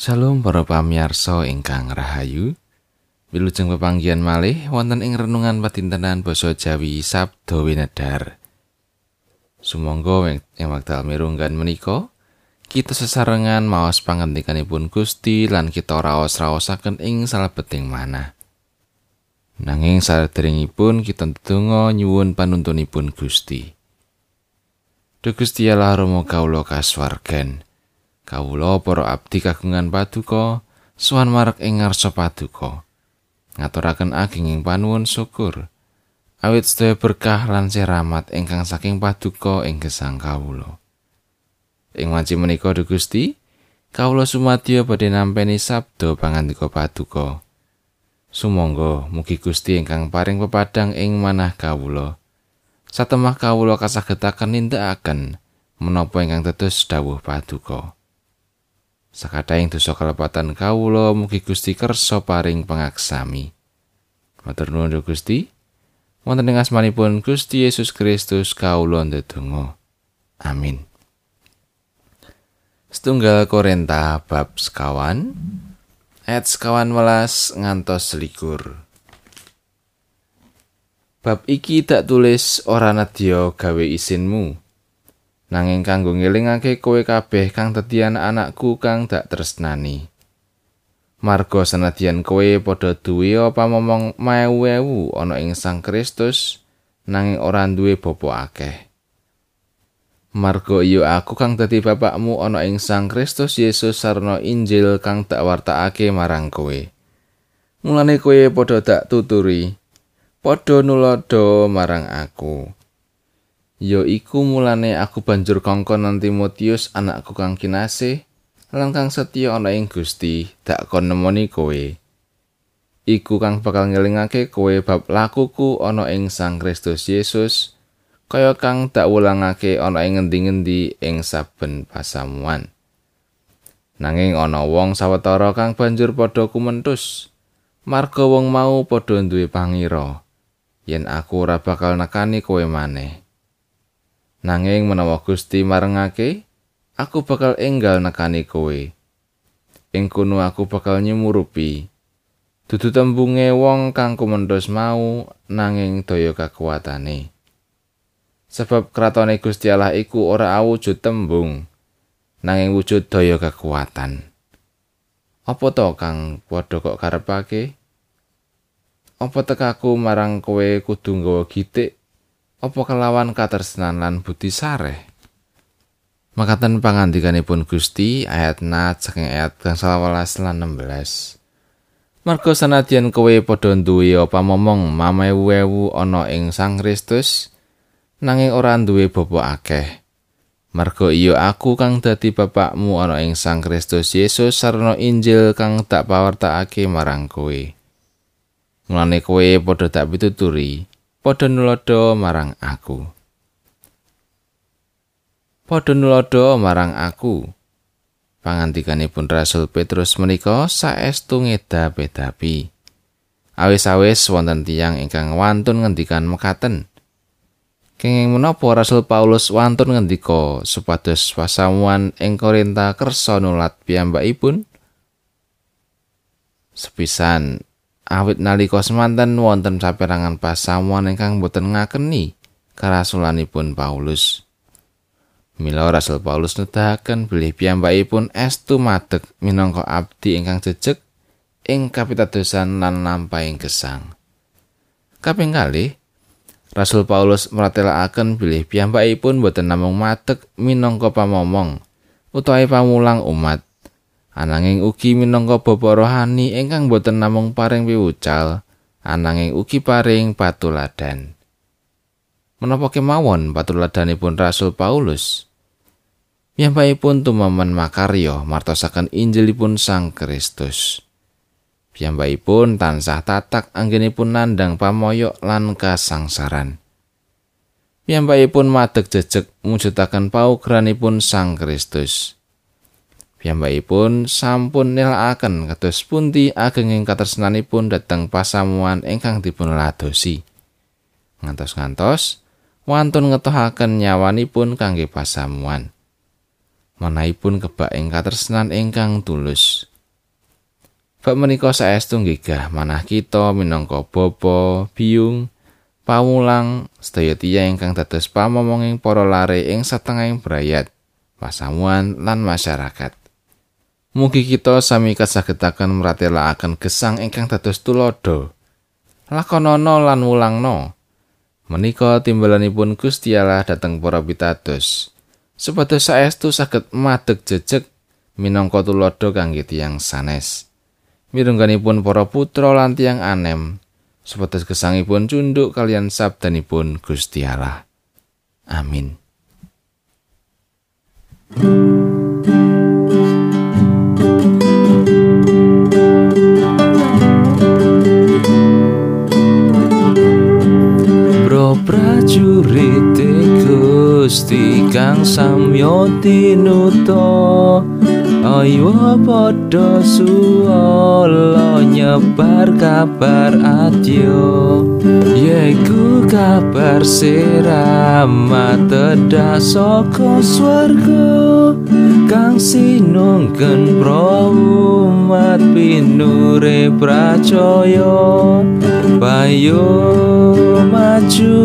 Shalom para pamirsa ingkang rahayu. Wilujeng pepanggihan malih wonten ing renungan padintenan basa Jawi Sabda Winedar. Sumangga ing wekdal mirunggan menika kita sesarengan maos pangandikanipun Gusti lan kita raos-raosaken ing salebeting manah. Nanging sadèrèngipun kita ndedonga nyuwun panuntunipun Gusti. Duh Gusti Allah Rama kawula kasuwargan. Kawula para abdi kagungan paduka suwan marek ing ngarsa paduka. Ngaturaken agenging panuwun syukur. Awit sedaya berkah lan seramat ingkang saking paduka ing gesang kawula. Ing wanci menika Duh Gusti, kawula sumadyo badhe nampi sabda pangandika paduka. Sumangga mugi Gusti ingkang paring pepadang ing manah kawula. Satemah kawula kasagetaken nindakaken menapa ingkang tetes dawuh paduka. Sakatahing dosa kelepatan kawula mugi Gusti kersa paring pangaksami. Matur nuwun Gusti. Wonten ing asmanipun Gusti Yesus Kristus kawula ndedonga. Amin. Setunggal Korinta bab sekawan ayat sekawan welas ngantos selikur. Bab iki tak tulis ora nadya gawe isinmu. Nanging kanggo ngelingake kowe kabeh kang dadian anakku kang dak tresnani. Marga senadyan kowe padha duwe apa momong maewu ana ing Sang Kristus nanging ora duwe bapa akeh. Marga iya aku kang dadi bapakmu ana ing Sang Kristus Yesus sarana Injil kang tak wartakake marang kowe. Mulane kowe padha dak tuturi, padha nulodo marang aku. Ya iku mulane aku banjur kongkon nanti Timotius anakku kang kinasih lan kang setya ana ing Gusti dak kon nemoni kowe. Iku kang bakal ngelingake kowe bab lakuku ana ing Sang Kristus Yesus kaya kang dak wulangake ana ing ngendi-endi ing saben pasamuan. Nanging ana wong sawetara kang banjur padha kumentus marga wong mau padha duwe pangira yen aku ora bakal nekani kowe maneh Nanging menawa Gusti marengake, aku bakal enggal nekani kowe. Ing kono aku bakal nyemurupi. Dudu tembunge wong kang kumendos mau nanging daya kekuatane. Sebab kratone Gusti Allah iku ora awujud tembung, nanging wujud daya kekuatan. Apa to kang padha kok karepake? Apa tekaku marang kowe kudu nggawa gitik apa kelawan katresnan lan budi sareh? Makaten pangandikanipun Gusti ayat nat saking ayat kang 11 lan 16 Marga sanadyan kowe padha duwe apa momong mamewu ana ing Sang Kristus nanging ora duwe bapa akeh. Marga iya aku kang dadi bapakmu ana ing Sang Kristus Yesus sarana Injil kang tak pawartakake marang kowe. Mulane kowe padha tak pituturi padha nulodo marang aku. Padha nulodo marang aku. Pangantikanipun Rasul Petrus menika saestu ngeda-bedapi. Awis-awis wonten tiyang ingkang wantun ngendikan mekaten. Kenging menapa Rasul Paulus wantun ngendika supados pasamuan ing Korinta kersa nulat piyambakipun? Sepisan awit nalika semanten wonten saperangan pasamuan ingkang boten ngakeni karasulanipun Paulus. Mila Rasul Paulus nedahaken bilih piyambakipun estu madeg minangka abdi ingkang jejeg ing kapitadosan lan lampahing gesang. Kaping kalih Rasul Paulus meratelaken bilih piyambakipun boten namung madeg minangka pamomong utawi pamulang umat ananging ugi minangka bapa rohani ingkang boten namung paring piwucal ananging ugi paring patuladan. Menapa kemawon patuladanipun Rasul Paulus? Piyambakipun tumaman makarya martosaken Injilipun Sang Kristus. Piyambakipun tansah tatak anggenipun nandang pamoyok lan kasangsaran. Piyambakipun madeg jejeg mujudaken paugranipun Sang Kristus Piyambakipun sampun nilakaken kados pundi agenging katresnanipun dhateng pasamuan ingkang dipun ladosi. Ngantos-ngantos wantun ngetohaken nyawanipun kangge pasamuan. Manahipun kebak ing katresnan ingkang tulus. Bab menika saestu nggigah manah kita minangka bapa, biyung, pawulang sedaya tiyang ingkang dados pamomonging para lare ing satengahing brayat, pasamuan lan masyarakat. Mugi kita sami kasagetaken mratelakaken gesang ingkang dados tulodo. Lakonana lan wulangna. Menika timbalanipun Gusti Allah dhateng para pitados. Supados saestu saged madeg jejeg minangka tulodo kangge tiyang sanes. mirungganipun para putra lan tiyang anem supados gesangipun cunduk kalian sabdanipun Gusti Allah amin Bro Kang samyo tinuto Ayo padha suwala nyebar kabar adyo Yaiku kabar siramat tedah saka swarga Kang sinungken promat pinure pracaya. Bayo maju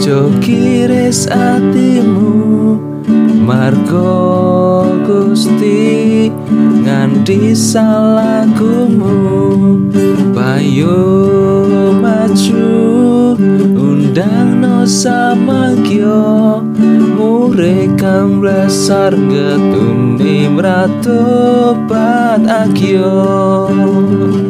jokiris atimu. Margo Gusti nganti salahkumu. Bayo maju undang no samagyo kang blasar getun di ratu pat akio.